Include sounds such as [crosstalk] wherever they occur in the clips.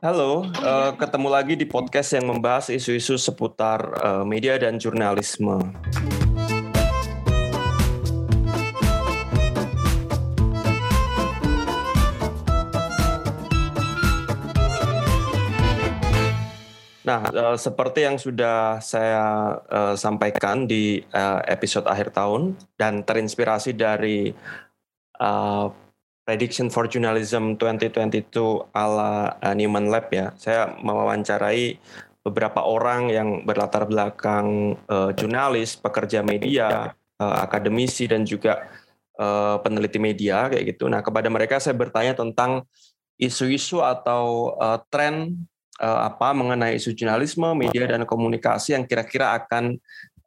Halo, uh, ketemu lagi di podcast yang membahas isu-isu seputar uh, media dan jurnalisme. Nah, uh, seperti yang sudah saya uh, sampaikan di uh, episode akhir tahun dan terinspirasi dari uh, Prediction for Journalism 2022 ala uh, Newman Lab ya, saya mewawancarai beberapa orang yang berlatar belakang uh, jurnalis, pekerja media, uh, akademisi dan juga uh, peneliti media kayak gitu. Nah, kepada mereka saya bertanya tentang isu-isu atau uh, tren uh, apa mengenai isu jurnalisme, media dan komunikasi yang kira-kira akan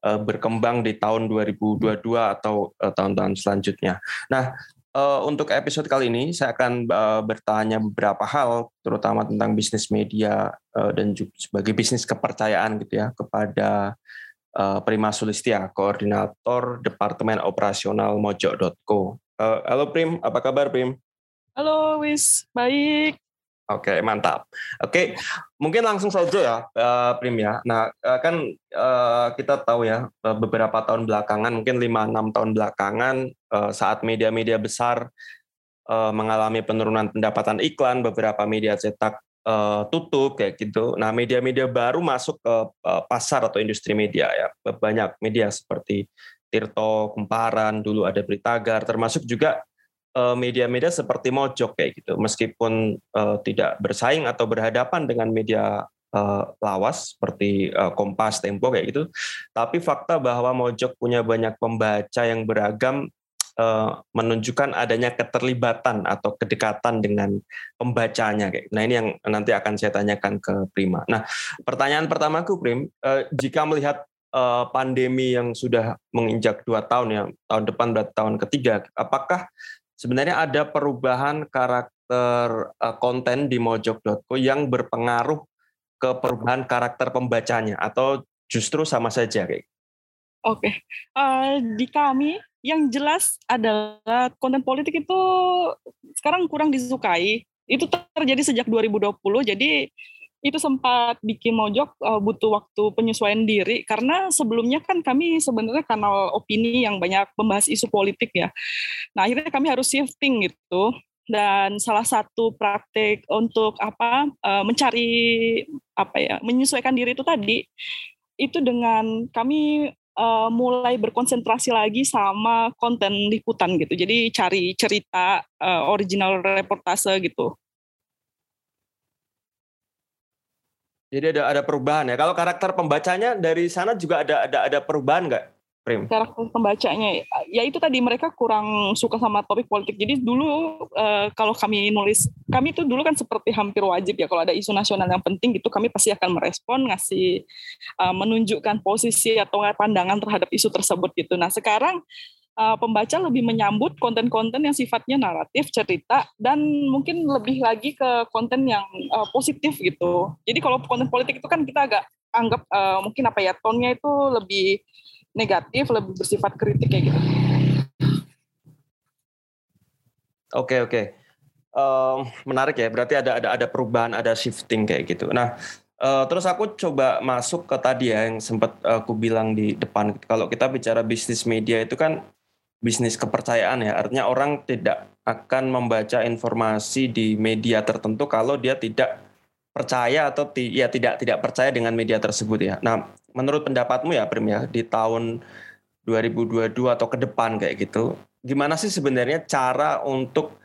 uh, berkembang di tahun 2022 atau uh, tahun-tahun selanjutnya. Nah, uh, untuk episode kali ini saya akan uh, bertanya beberapa hal, terutama tentang bisnis media uh, dan juga sebagai bisnis kepercayaan gitu ya kepada uh, Prima Sulistia, koordinator Departemen Operasional Mojo.co. Uh, halo Prim, apa kabar Prim? Halo Wis, baik. Oke, mantap. Oke, mungkin langsung saja ya, uh, Prim ya. Nah, uh, kan uh, kita tahu ya, beberapa tahun belakangan, mungkin 5-6 tahun belakangan, saat media-media besar mengalami penurunan pendapatan iklan, beberapa media cetak tutup kayak gitu. Nah, media-media baru masuk ke pasar atau industri media ya. Banyak media seperti Tirto, Kumparan, dulu ada Beritagar, termasuk juga Eh, media-media seperti Mojok kayak gitu, meskipun uh, tidak bersaing atau berhadapan dengan media uh, lawas seperti uh, Kompas, Tempo kayak gitu, tapi fakta bahwa Mojok punya banyak pembaca yang beragam uh, menunjukkan adanya keterlibatan atau kedekatan dengan pembacanya. Nah ini yang nanti akan saya tanyakan ke Prima. Nah pertanyaan pertamaku Prim, uh, jika melihat pandemi yang sudah menginjak dua tahun ya, tahun depan berarti tahun ketiga, apakah sebenarnya ada perubahan karakter uh, konten di mojok.co yang berpengaruh ke perubahan karakter pembacanya atau justru sama saja kayak Oke, okay. uh, eh, di kami yang jelas adalah konten politik itu sekarang kurang disukai. Itu terjadi sejak 2020. Jadi itu sempat bikin mojok uh, butuh waktu penyesuaian diri karena sebelumnya kan kami sebenarnya kanal opini yang banyak membahas isu politik ya. Nah akhirnya kami harus shifting gitu dan salah satu praktik untuk apa uh, mencari apa ya menyesuaikan diri itu tadi itu dengan kami uh, mulai berkonsentrasi lagi sama konten liputan gitu. Jadi cari cerita uh, original reportase gitu. Jadi ada ada perubahan ya. Kalau karakter pembacanya dari sana juga ada ada ada perubahan nggak, Prim? Karakter pembacanya ya itu tadi mereka kurang suka sama topik politik. Jadi dulu uh, kalau kami nulis, kami itu dulu kan seperti hampir wajib ya kalau ada isu nasional yang penting gitu kami pasti akan merespon, ngasih uh, menunjukkan posisi atau pandangan terhadap isu tersebut gitu. Nah sekarang uh, pembaca lebih menyambut konten-konten yang sifatnya naratif, cerita, dan mungkin lebih lagi ke konten yang uh, positif gitu. Jadi kalau konten politik itu kan kita agak anggap uh, mungkin apa ya, tonnya itu lebih negatif, lebih bersifat kritik kayak gitu. Oke okay, oke, okay. um, menarik ya. Berarti ada ada ada perubahan, ada shifting kayak gitu. Nah, Uh, terus aku coba masuk ke tadi ya yang sempat aku bilang di depan kalau kita bicara bisnis media itu kan bisnis kepercayaan ya. Artinya orang tidak akan membaca informasi di media tertentu kalau dia tidak percaya atau ya tidak tidak percaya dengan media tersebut ya. Nah, menurut pendapatmu ya Prim ya di tahun 2022 atau ke depan kayak gitu, gimana sih sebenarnya cara untuk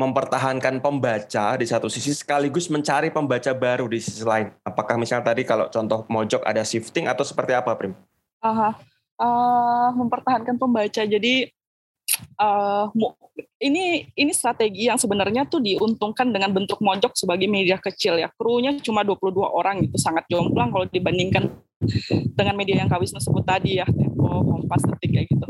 mempertahankan pembaca di satu sisi sekaligus mencari pembaca baru di sisi lain. Apakah misalnya tadi kalau contoh mojok ada shifting atau seperti apa, Prim? Aha uh, mempertahankan pembaca. Jadi uh, ini ini strategi yang sebenarnya tuh diuntungkan dengan bentuk mojok sebagai media kecil ya. Krunya cuma 22 orang itu sangat jomplang kalau dibandingkan dengan media yang Kawisnu sebut tadi ya, Tempo, Kompas, Detik kayak gitu.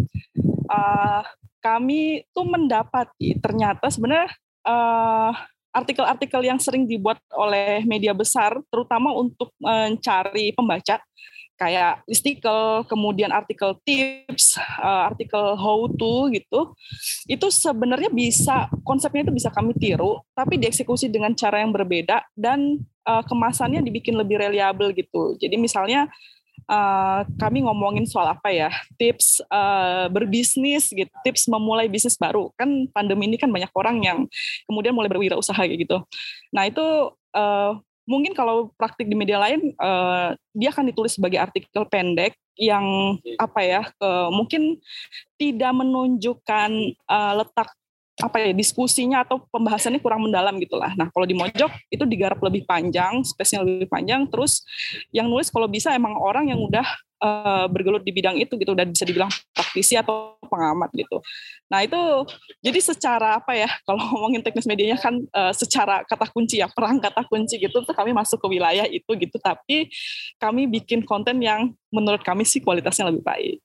Uh, kami tuh mendapati ternyata sebenarnya uh, artikel-artikel yang sering dibuat oleh media besar, terutama untuk mencari pembaca, kayak listicle, kemudian artikel tips, uh, artikel how to gitu, itu sebenarnya bisa konsepnya itu bisa kami tiru, tapi dieksekusi dengan cara yang berbeda dan uh, kemasannya dibikin lebih reliable gitu. Jadi misalnya uh, kami ngomongin soal apa ya tips uh, berbisnis gitu, tips memulai bisnis baru. Kan pandemi ini kan banyak orang yang kemudian mulai berwirausaha gitu. Nah itu uh, mungkin kalau praktik di media lain uh, dia akan ditulis sebagai artikel pendek yang apa ya uh, mungkin tidak menunjukkan uh, letak apa ya diskusinya atau pembahasannya kurang mendalam gitulah. Nah kalau di Mojok itu digarap lebih panjang, spesial lebih panjang. Terus yang nulis kalau bisa emang orang yang udah uh, bergelut di bidang itu gitu, udah bisa dibilang praktisi atau pengamat gitu. Nah itu jadi secara apa ya [laughs] kalau ngomongin teknis medianya kan uh, secara kata kunci ya perang kata kunci gitu tuh kami masuk ke wilayah itu gitu tapi kami bikin konten yang menurut kami sih kualitasnya lebih baik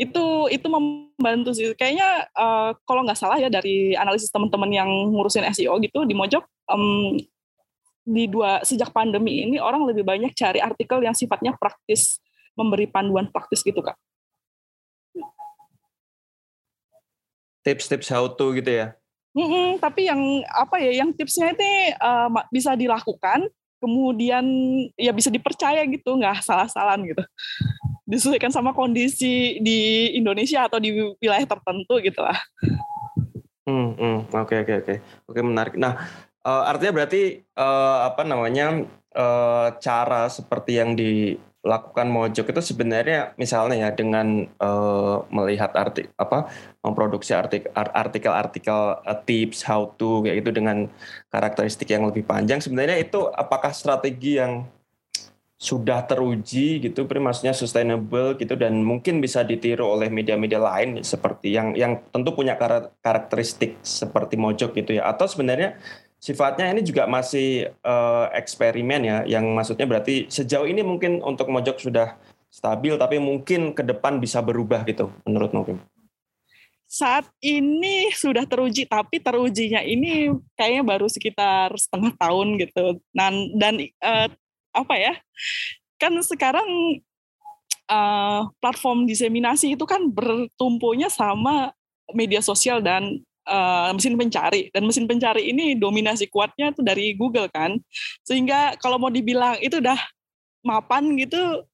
itu itu membantu sih kayaknya uh, kalau nggak salah ya dari analisis teman-teman yang ngurusin SEO gitu di Mojok um, di dua sejak pandemi ini orang lebih banyak cari artikel yang sifatnya praktis memberi panduan praktis gitu kak tips-tips how to gitu ya. Mm-mm, tapi yang apa ya, yang tipsnya itu uh, bisa dilakukan, kemudian ya bisa dipercaya gitu, nggak salah-salahan gitu. Disesuaikan sama kondisi di Indonesia atau di wilayah tertentu gitu lah. Hmm, hmm, oke oke oke, oke menarik. Nah, uh, artinya berarti uh, apa namanya uh, cara seperti yang di lakukan mojok itu sebenarnya misalnya ya dengan uh, melihat artik apa memproduksi artik artikel-artikel uh, tips how to kayak gitu dengan karakteristik yang lebih panjang sebenarnya itu apakah strategi yang sudah teruji gitu maksudnya sustainable gitu dan mungkin bisa ditiru oleh media-media lain seperti yang yang tentu punya karakteristik seperti mojok gitu ya atau sebenarnya sifatnya ini juga masih uh, eksperimen ya, yang maksudnya berarti sejauh ini mungkin untuk Mojok sudah stabil, tapi mungkin ke depan bisa berubah gitu, menurut mungkin. Saat ini sudah teruji, tapi terujinya ini kayaknya baru sekitar setengah tahun gitu. Dan, dan uh, apa ya, kan sekarang uh, platform diseminasi itu kan bertumpunya sama media sosial dan uh, mesin pencari. Dan mesin pencari ini dominasi kuatnya itu dari Google kan. Sehingga kalau mau dibilang itu udah mapan gitu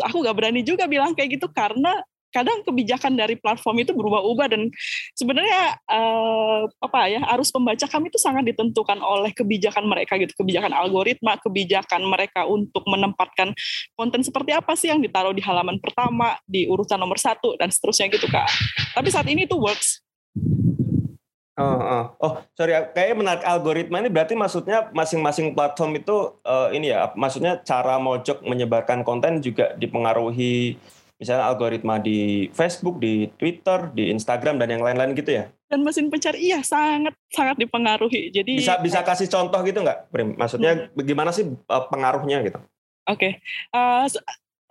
aku gak berani juga bilang kayak gitu karena kadang kebijakan dari platform itu berubah-ubah dan sebenarnya uh, apa ya arus pembaca kami itu sangat ditentukan oleh kebijakan mereka gitu. Kebijakan algoritma kebijakan mereka untuk menempatkan konten seperti apa sih yang ditaruh di halaman pertama di urutan nomor satu dan seterusnya gitu kak. Tapi saat ini itu works. Oh, oh. oh, sorry, kayaknya menarik. Algoritma ini berarti maksudnya masing-masing platform itu uh, ini ya, maksudnya cara mojok menyebarkan konten juga dipengaruhi misalnya algoritma di Facebook, di Twitter, di Instagram dan yang lain-lain gitu ya? Dan mesin pencari iya sangat sangat dipengaruhi. Jadi bisa bisa kasih contoh gitu nggak, Prim? Maksudnya hmm. bagaimana sih uh, pengaruhnya gitu? Oke, okay. uh,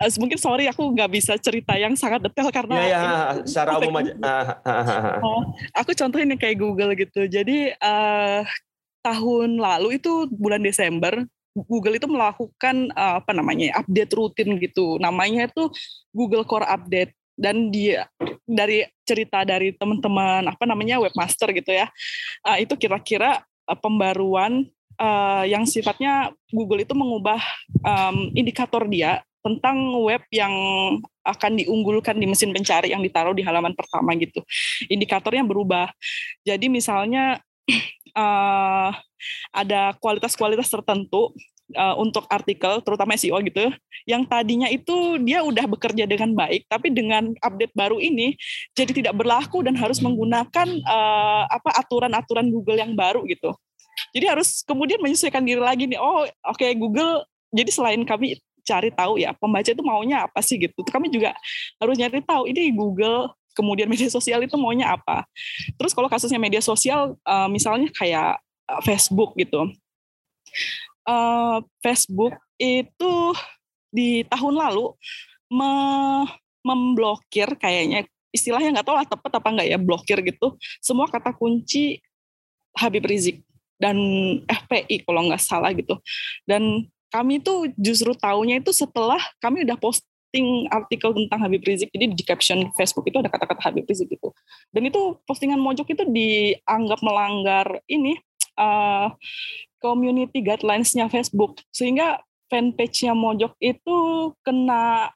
uh, mungkin sorry aku nggak bisa cerita yang sangat detail karena ya, ya, secara umum aja. oh, aku contohin kayak Google gitu. Jadi uh, tahun lalu itu bulan Desember Google itu melakukan uh, apa namanya update rutin gitu. Namanya itu Google Core Update dan dia dari cerita dari teman-teman apa namanya webmaster gitu ya uh, itu kira-kira uh, pembaruan yang sifatnya Google itu mengubah indikator dia tentang web yang akan diunggulkan di mesin pencari yang ditaruh di halaman pertama gitu. Indikatornya berubah. Jadi misalnya uh, ada kualitas-kualitas tertentu uh, untuk artikel, terutama SEO gitu, yang tadinya itu dia udah bekerja dengan baik, tapi dengan update baru ini jadi tidak berlaku dan harus menggunakan uh, apa aturan-aturan Google yang baru gitu. Jadi harus kemudian menyesuaikan diri lagi nih. Oh, oke okay, Google. Jadi selain kami cari tahu ya pembaca itu maunya apa sih gitu. Kami juga harus nyari tahu ini Google kemudian media sosial itu maunya apa. Terus kalau kasusnya media sosial uh, misalnya kayak uh, Facebook gitu. Uh, Facebook itu di tahun lalu me memblokir kayaknya istilahnya nggak tahu lah tepat apa nggak ya blokir gitu semua kata kunci Habib Rizik dan FPI kalau nggak salah gitu dan kami tuh justru taunya itu setelah kami udah posting artikel tentang Habib Rizik. Jadi di caption Facebook itu ada kata-kata Habib Rizik gitu. Dan itu postingan mojok itu dianggap melanggar ini uh, community guidelines-nya Facebook. Sehingga fanpage-nya mojok itu kena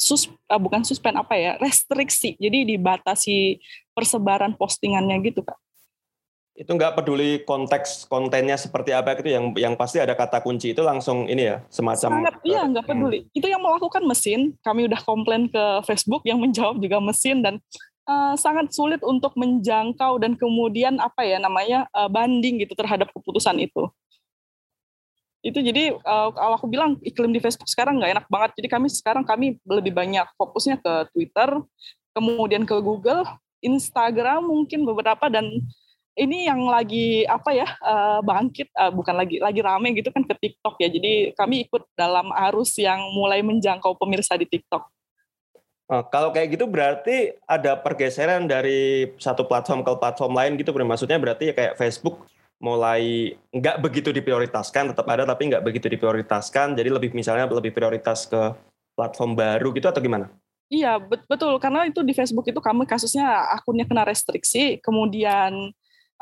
sus uh, bukan suspend apa ya restriksi jadi dibatasi persebaran postingannya gitu kak itu nggak peduli konteks kontennya seperti apa gitu yang yang pasti ada kata kunci itu langsung ini ya semacam sangat iya nggak peduli. hmm. itu yang melakukan mesin. Kami udah komplain ke Facebook yang [laughs] menjawab juga mesin dan uh, sangat sulit untuk menjangkau dan kemudian apa ya namanya uh, banding gitu terhadap keputusan itu. Itu jadi uh, kalau aku bilang iklim di Facebook sekarang nggak enak banget. Jadi kami sekarang kami lebih banyak fokusnya ke Twitter kemudian ke Google Instagram mungkin beberapa dan ini yang lagi apa ya uh, bangkit uh, bukan lagi lagi rame gitu kan ke TikTok ya. Jadi kami ikut dalam arus yang mulai menjangkau pemirsa di TikTok. Oh, kalau kayak gitu berarti ada pergeseran dari satu platform ke platform lain gitu, maksudnya berarti ya kayak Facebook mulai nggak begitu diprioritaskan, tetap ada tapi nggak begitu diprioritaskan, jadi lebih misalnya lebih prioritas ke platform baru gitu atau gimana? Iya betul karena itu di Facebook itu kami kasusnya akunnya kena restriksi, kemudian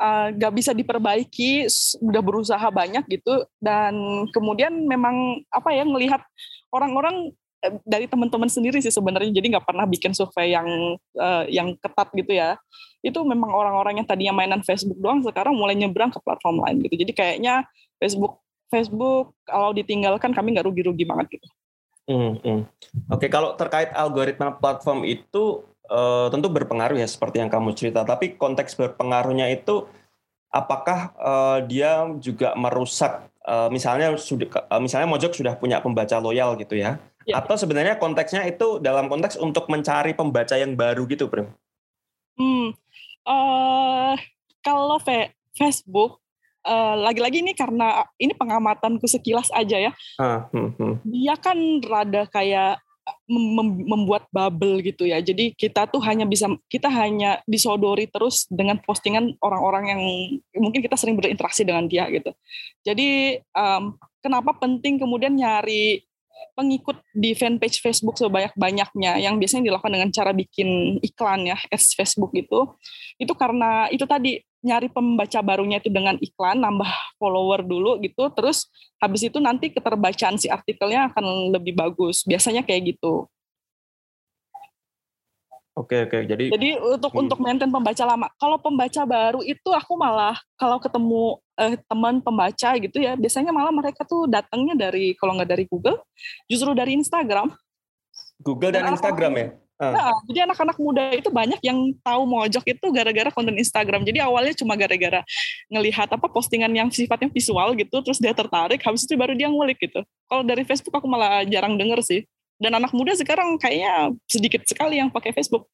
nggak uh, bisa diperbaiki udah berusaha banyak gitu dan kemudian memang apa ya melihat orang-orang eh, dari teman-teman sendiri sih sebenarnya jadi nggak pernah bikin survei yang uh, yang ketat gitu ya itu memang orang-orang yang tadinya mainan Facebook doang sekarang mulai nyebrang ke platform lain gitu jadi kayaknya Facebook Facebook kalau ditinggalkan kami nggak rugi-rugi banget gitu. Hmm, hmm. Oke, kalau terkait algoritma platform itu uh, tentu berpengaruh ya seperti yang kamu cerita. Tapi konteks berpengaruhnya itu apakah uh, dia juga merusak uh, misalnya sudah uh, misalnya Mojok sudah punya pembaca loyal gitu ya. ya. Atau sebenarnya konteksnya itu dalam konteks untuk mencari pembaca yang baru gitu, Prim? Hmm. Uh, kalau Facebook uh, lagi-lagi ini karena ini pengamatanku sekilas aja ya. Uh, hmm, hmm. Dia kan rada kayak mem membuat bubble gitu ya. Jadi kita tuh hanya bisa kita hanya disodori terus dengan postingan orang-orang yang mungkin kita sering berinteraksi dengan dia gitu. Jadi um, kenapa penting kemudian nyari pengikut di fanpage Facebook sebanyak-banyaknya yang biasanya dilakukan dengan cara bikin iklan ya, ads Facebook itu. Itu karena itu tadi nyari pembaca barunya itu dengan iklan, nambah follower dulu gitu, terus habis itu nanti keterbacaan si artikelnya akan lebih bagus. Biasanya kayak gitu. Oke oke jadi jadi untuk hmm. untuk maintain pembaca lama kalau pembaca baru itu aku malah kalau ketemu eh, teman pembaca gitu ya biasanya malah mereka tuh datangnya dari kalau nggak dari Google justru dari Instagram Google dan, dan Instagram ya Nah, jadi anak-anak muda itu banyak yang tahu mojok itu gara-gara konten Instagram. Jadi awalnya cuma gara-gara ngelihat apa postingan yang sifatnya visual gitu, terus dia tertarik, habis itu baru dia ngulik gitu. Kalau dari Facebook aku malah jarang denger sih. Dan anak muda sekarang kayaknya sedikit sekali yang pakai Facebook.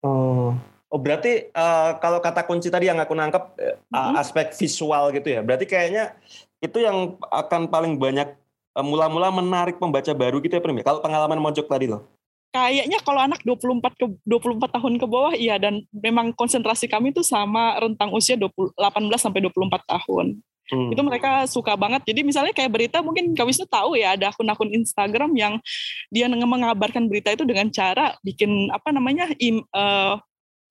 Oh, oh berarti uh, kalau kata kunci tadi yang aku nangkep uh, hmm. aspek visual gitu ya. Berarti kayaknya itu yang akan paling banyak uh, mula-mula menarik pembaca baru gitu ya, Prim. Ya? Kalau pengalaman mojok tadi loh kayaknya kalau anak 24 ke 24 tahun ke bawah iya dan memang konsentrasi kami itu sama rentang usia 20, 18 sampai 24 tahun. Hmm. Itu mereka suka banget. Jadi misalnya kayak berita mungkin kami Wisnu tahu ya ada akun-akun Instagram yang dia mengabarkan berita itu dengan cara bikin apa namanya im, uh,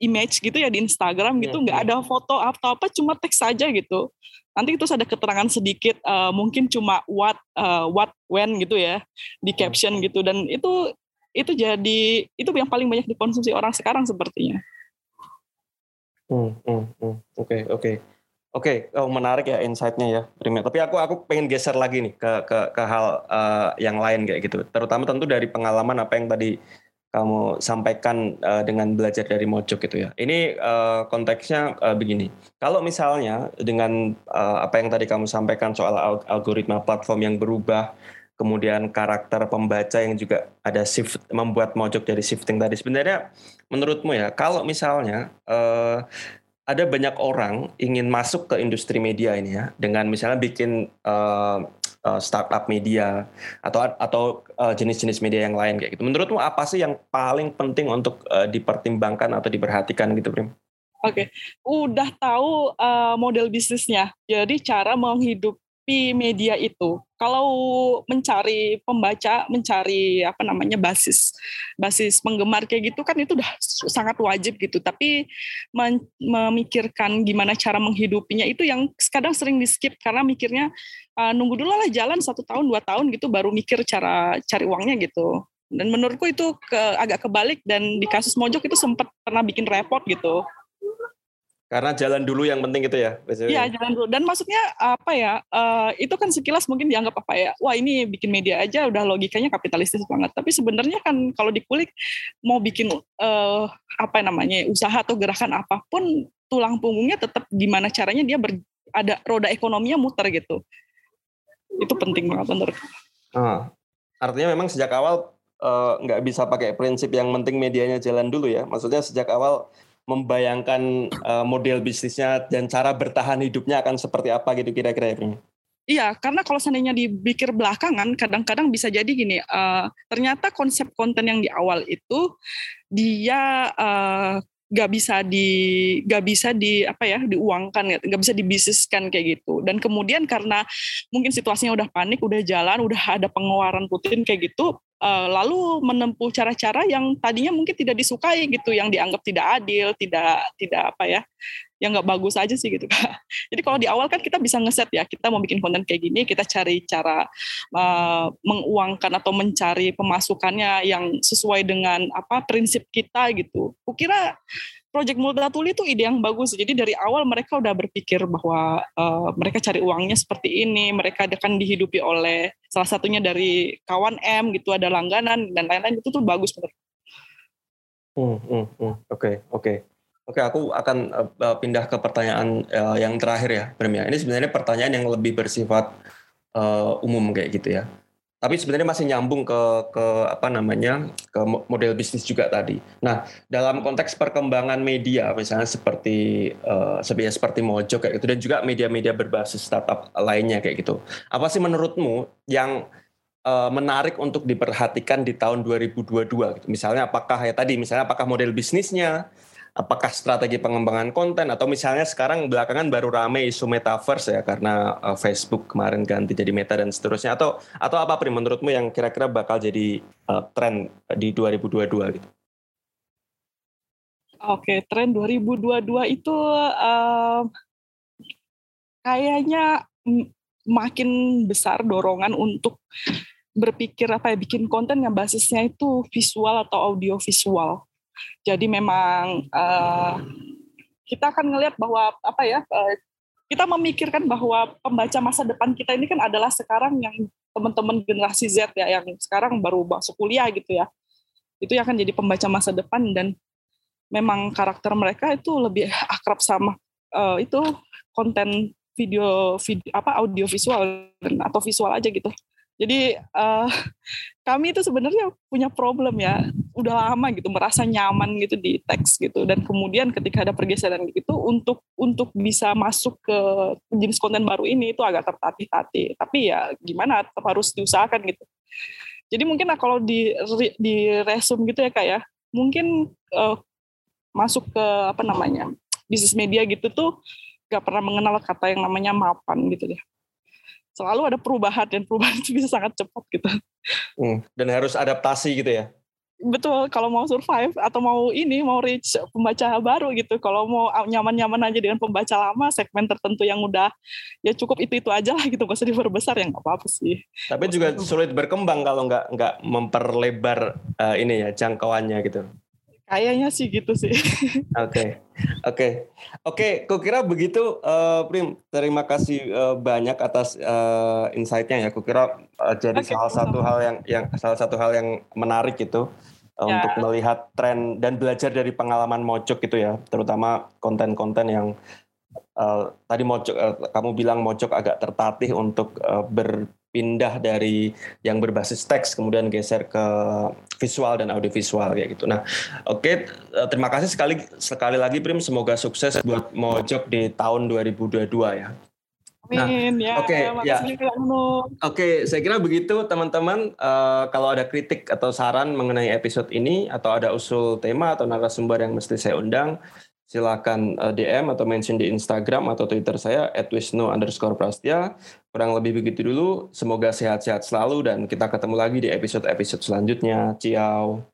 image gitu ya di Instagram gitu iya, nggak yeah, yeah. ada foto atau apa cuma teks saja gitu. Nanti itu ada keterangan sedikit uh, mungkin cuma what uh, what when gitu ya di hmm. caption gitu dan itu itu jadi itu yang paling banyak dikonsumsi orang sekarang sepertinya. Hmm, hmm, hmm. Oke, oke. Oke, oh, menarik ya insight-nya ya, Prima. Tapi aku aku pengen geser lagi nih ke ke ke hal uh, yang lain kayak gitu. Terutama tentu dari pengalaman apa yang tadi kamu sampaikan uh, dengan belajar dari Mojok gitu ya. Ini uh, konteksnya uh, begini. Kalau misalnya dengan uh, apa yang tadi kamu sampaikan soal algoritma platform yang berubah, kemudian karakter pembaca yang juga ada shift membuat mojok dari shifting tadi sebenarnya menurutmu ya kalau misalnya uh, ada banyak orang ingin masuk ke industri media ini ya dengan misalnya bikin uh, uh, startup media atau atau jenis-jenis uh, media yang lain kayak gitu menurutmu apa sih yang paling penting untuk uh, dipertimbangkan atau diperhatikan gitu Prim? Oke, okay. udah tahu uh, model bisnisnya. Jadi cara menghidup menghidupi media itu. Kalau mencari pembaca, mencari apa namanya basis basis penggemar kayak gitu kan itu udah sangat wajib gitu. Tapi memikirkan gimana cara menghidupinya itu yang kadang sering di skip karena mikirnya uh, nunggu dulu lah jalan satu tahun dua tahun gitu baru mikir cara cari uangnya gitu. Dan menurutku itu ke, agak kebalik dan di kasus Mojok itu sempat pernah bikin repot gitu. Karena jalan dulu yang penting itu ya. Iya jalan dulu. Dan maksudnya apa ya? Uh, itu kan sekilas mungkin dianggap apa ya? Wah ini bikin media aja udah logikanya kapitalistis banget. Tapi sebenarnya kan kalau dikulik mau bikin uh, apa namanya usaha atau gerakan apa pun tulang punggungnya tetap gimana caranya dia ber, ada roda ekonominya muter gitu. Itu penting banget menurut. Ah, artinya memang sejak awal eh, nggak uh, bisa pakai prinsip yang penting medianya jalan dulu ya. Maksudnya sejak awal membayangkan uh, model bisnisnya dan cara bertahan hidupnya akan seperti apa gitu kira-kira ya Iya, karena kalau seandainya dipikir belakangan, kadang-kadang bisa jadi gini, uh, ternyata konsep konten yang di awal itu dia uh, gak bisa di gak bisa di apa ya diuangkan gak bisa dibisniskan kayak gitu. Dan kemudian karena mungkin situasinya udah panik udah jalan udah ada pengeluaran rutin kayak gitu uh, lalu menempuh cara-cara yang tadinya mungkin tidak disukai gitu yang dianggap tidak adil tidak tidak apa ya yang nggak bagus aja sih gitu. [laughs] Jadi kalau di awal kan kita bisa ngeset ya kita mau bikin konten kayak gini kita cari cara uh, menguangkan atau mencari pemasukannya yang sesuai dengan apa prinsip kita gitu. Kukira Project Multatuli itu ide yang bagus. Jadi dari awal mereka udah berpikir bahwa uh, mereka cari uangnya seperti ini, mereka akan dihidupi oleh salah satunya dari kawan M gitu, ada langganan dan lain-lain itu tuh bagus menurut. Hmm, hmm, hmm. Oke, oke. Oke, aku akan uh, pindah ke pertanyaan uh, yang terakhir ya, Prem ya. Ini sebenarnya pertanyaan yang lebih bersifat uh, umum kayak gitu ya. Tapi sebenarnya masih nyambung ke ke apa namanya ke model bisnis juga tadi. Nah, dalam konteks perkembangan media, misalnya seperti uh, seperti Mojok kayak gitu dan juga media-media berbasis startup lainnya kayak gitu. Apa sih menurutmu yang uh, menarik untuk diperhatikan di tahun 2022? Gitu? Misalnya apakah ya tadi, misalnya apakah model bisnisnya, apakah strategi pengembangan konten atau misalnya sekarang belakangan baru rame isu metaverse ya karena uh, Facebook kemarin ganti jadi Meta dan seterusnya atau atau apa Pri menurutmu yang kira-kira bakal jadi uh, tren di 2022 gitu? Oke, tren 2022 itu uh, kayaknya makin besar dorongan untuk berpikir apa ya bikin konten yang basisnya itu visual atau audio visual jadi memang uh, kita akan ngelihat bahwa apa ya uh, kita memikirkan bahwa pembaca masa depan kita ini kan adalah sekarang yang teman-teman generasi Z ya yang sekarang baru masuk kuliah gitu ya. Itu yang akan jadi pembaca masa depan dan memang karakter mereka itu lebih akrab sama uh, itu konten video, video apa audio visual atau visual aja gitu. Jadi uh, kami itu sebenarnya punya problem ya, udah lama gitu merasa nyaman gitu di teks gitu dan kemudian ketika ada pergeseran gitu untuk untuk bisa masuk ke jenis konten baru ini itu agak tertatih-tatih. Tapi ya gimana tetap harus diusahakan gitu. Jadi mungkin nah, kalau di di resume gitu ya kayak ya, mungkin uh, masuk ke apa namanya bisnis media gitu tuh gak pernah mengenal kata yang namanya mapan gitu deh selalu ada perubahan dan perubahan itu bisa sangat cepat gitu. Hmm, dan harus adaptasi gitu ya. Betul, kalau mau survive atau mau ini mau reach pembaca baru gitu. Kalau mau nyaman-nyaman aja dengan pembaca lama, segmen tertentu yang udah ya cukup itu itu aja lah gitu, gak usah diperbesar yang apa-apa sih. Tapi juga sulit berkembang kalau nggak nggak memperlebar uh, ini ya jangkauannya gitu. Kayaknya sih gitu sih. [laughs] Oke, oke, oke. Kukira begitu, uh, Prim. Terima kasih uh, banyak atas uh, insight-nya ya. Kukira uh, jadi okay, salah satu hal yang yang salah satu hal yang menarik gitu uh, ya. untuk melihat tren dan belajar dari pengalaman Mojok gitu ya, terutama konten-konten yang uh, tadi Mojok uh, kamu bilang Mojok agak tertatih untuk uh, ber pindah dari yang berbasis teks kemudian geser ke visual dan audiovisual kayak gitu. Nah, oke okay, eh, terima kasih sekali sekali lagi Prim semoga sukses buat Mojok di tahun 2022 ya. Amin nah, ya. Oke okay, ya. Oke, okay, saya kira begitu teman-teman. Uh, kalau ada kritik atau saran mengenai episode ini atau ada usul tema atau narasumber yang mesti saya undang, silakan eh, DM atau mention di Instagram atau Twitter saya @wisnu underscore prastya. Kurang lebih begitu dulu. Semoga sehat-sehat selalu dan kita ketemu lagi di episode-episode selanjutnya. Ciao.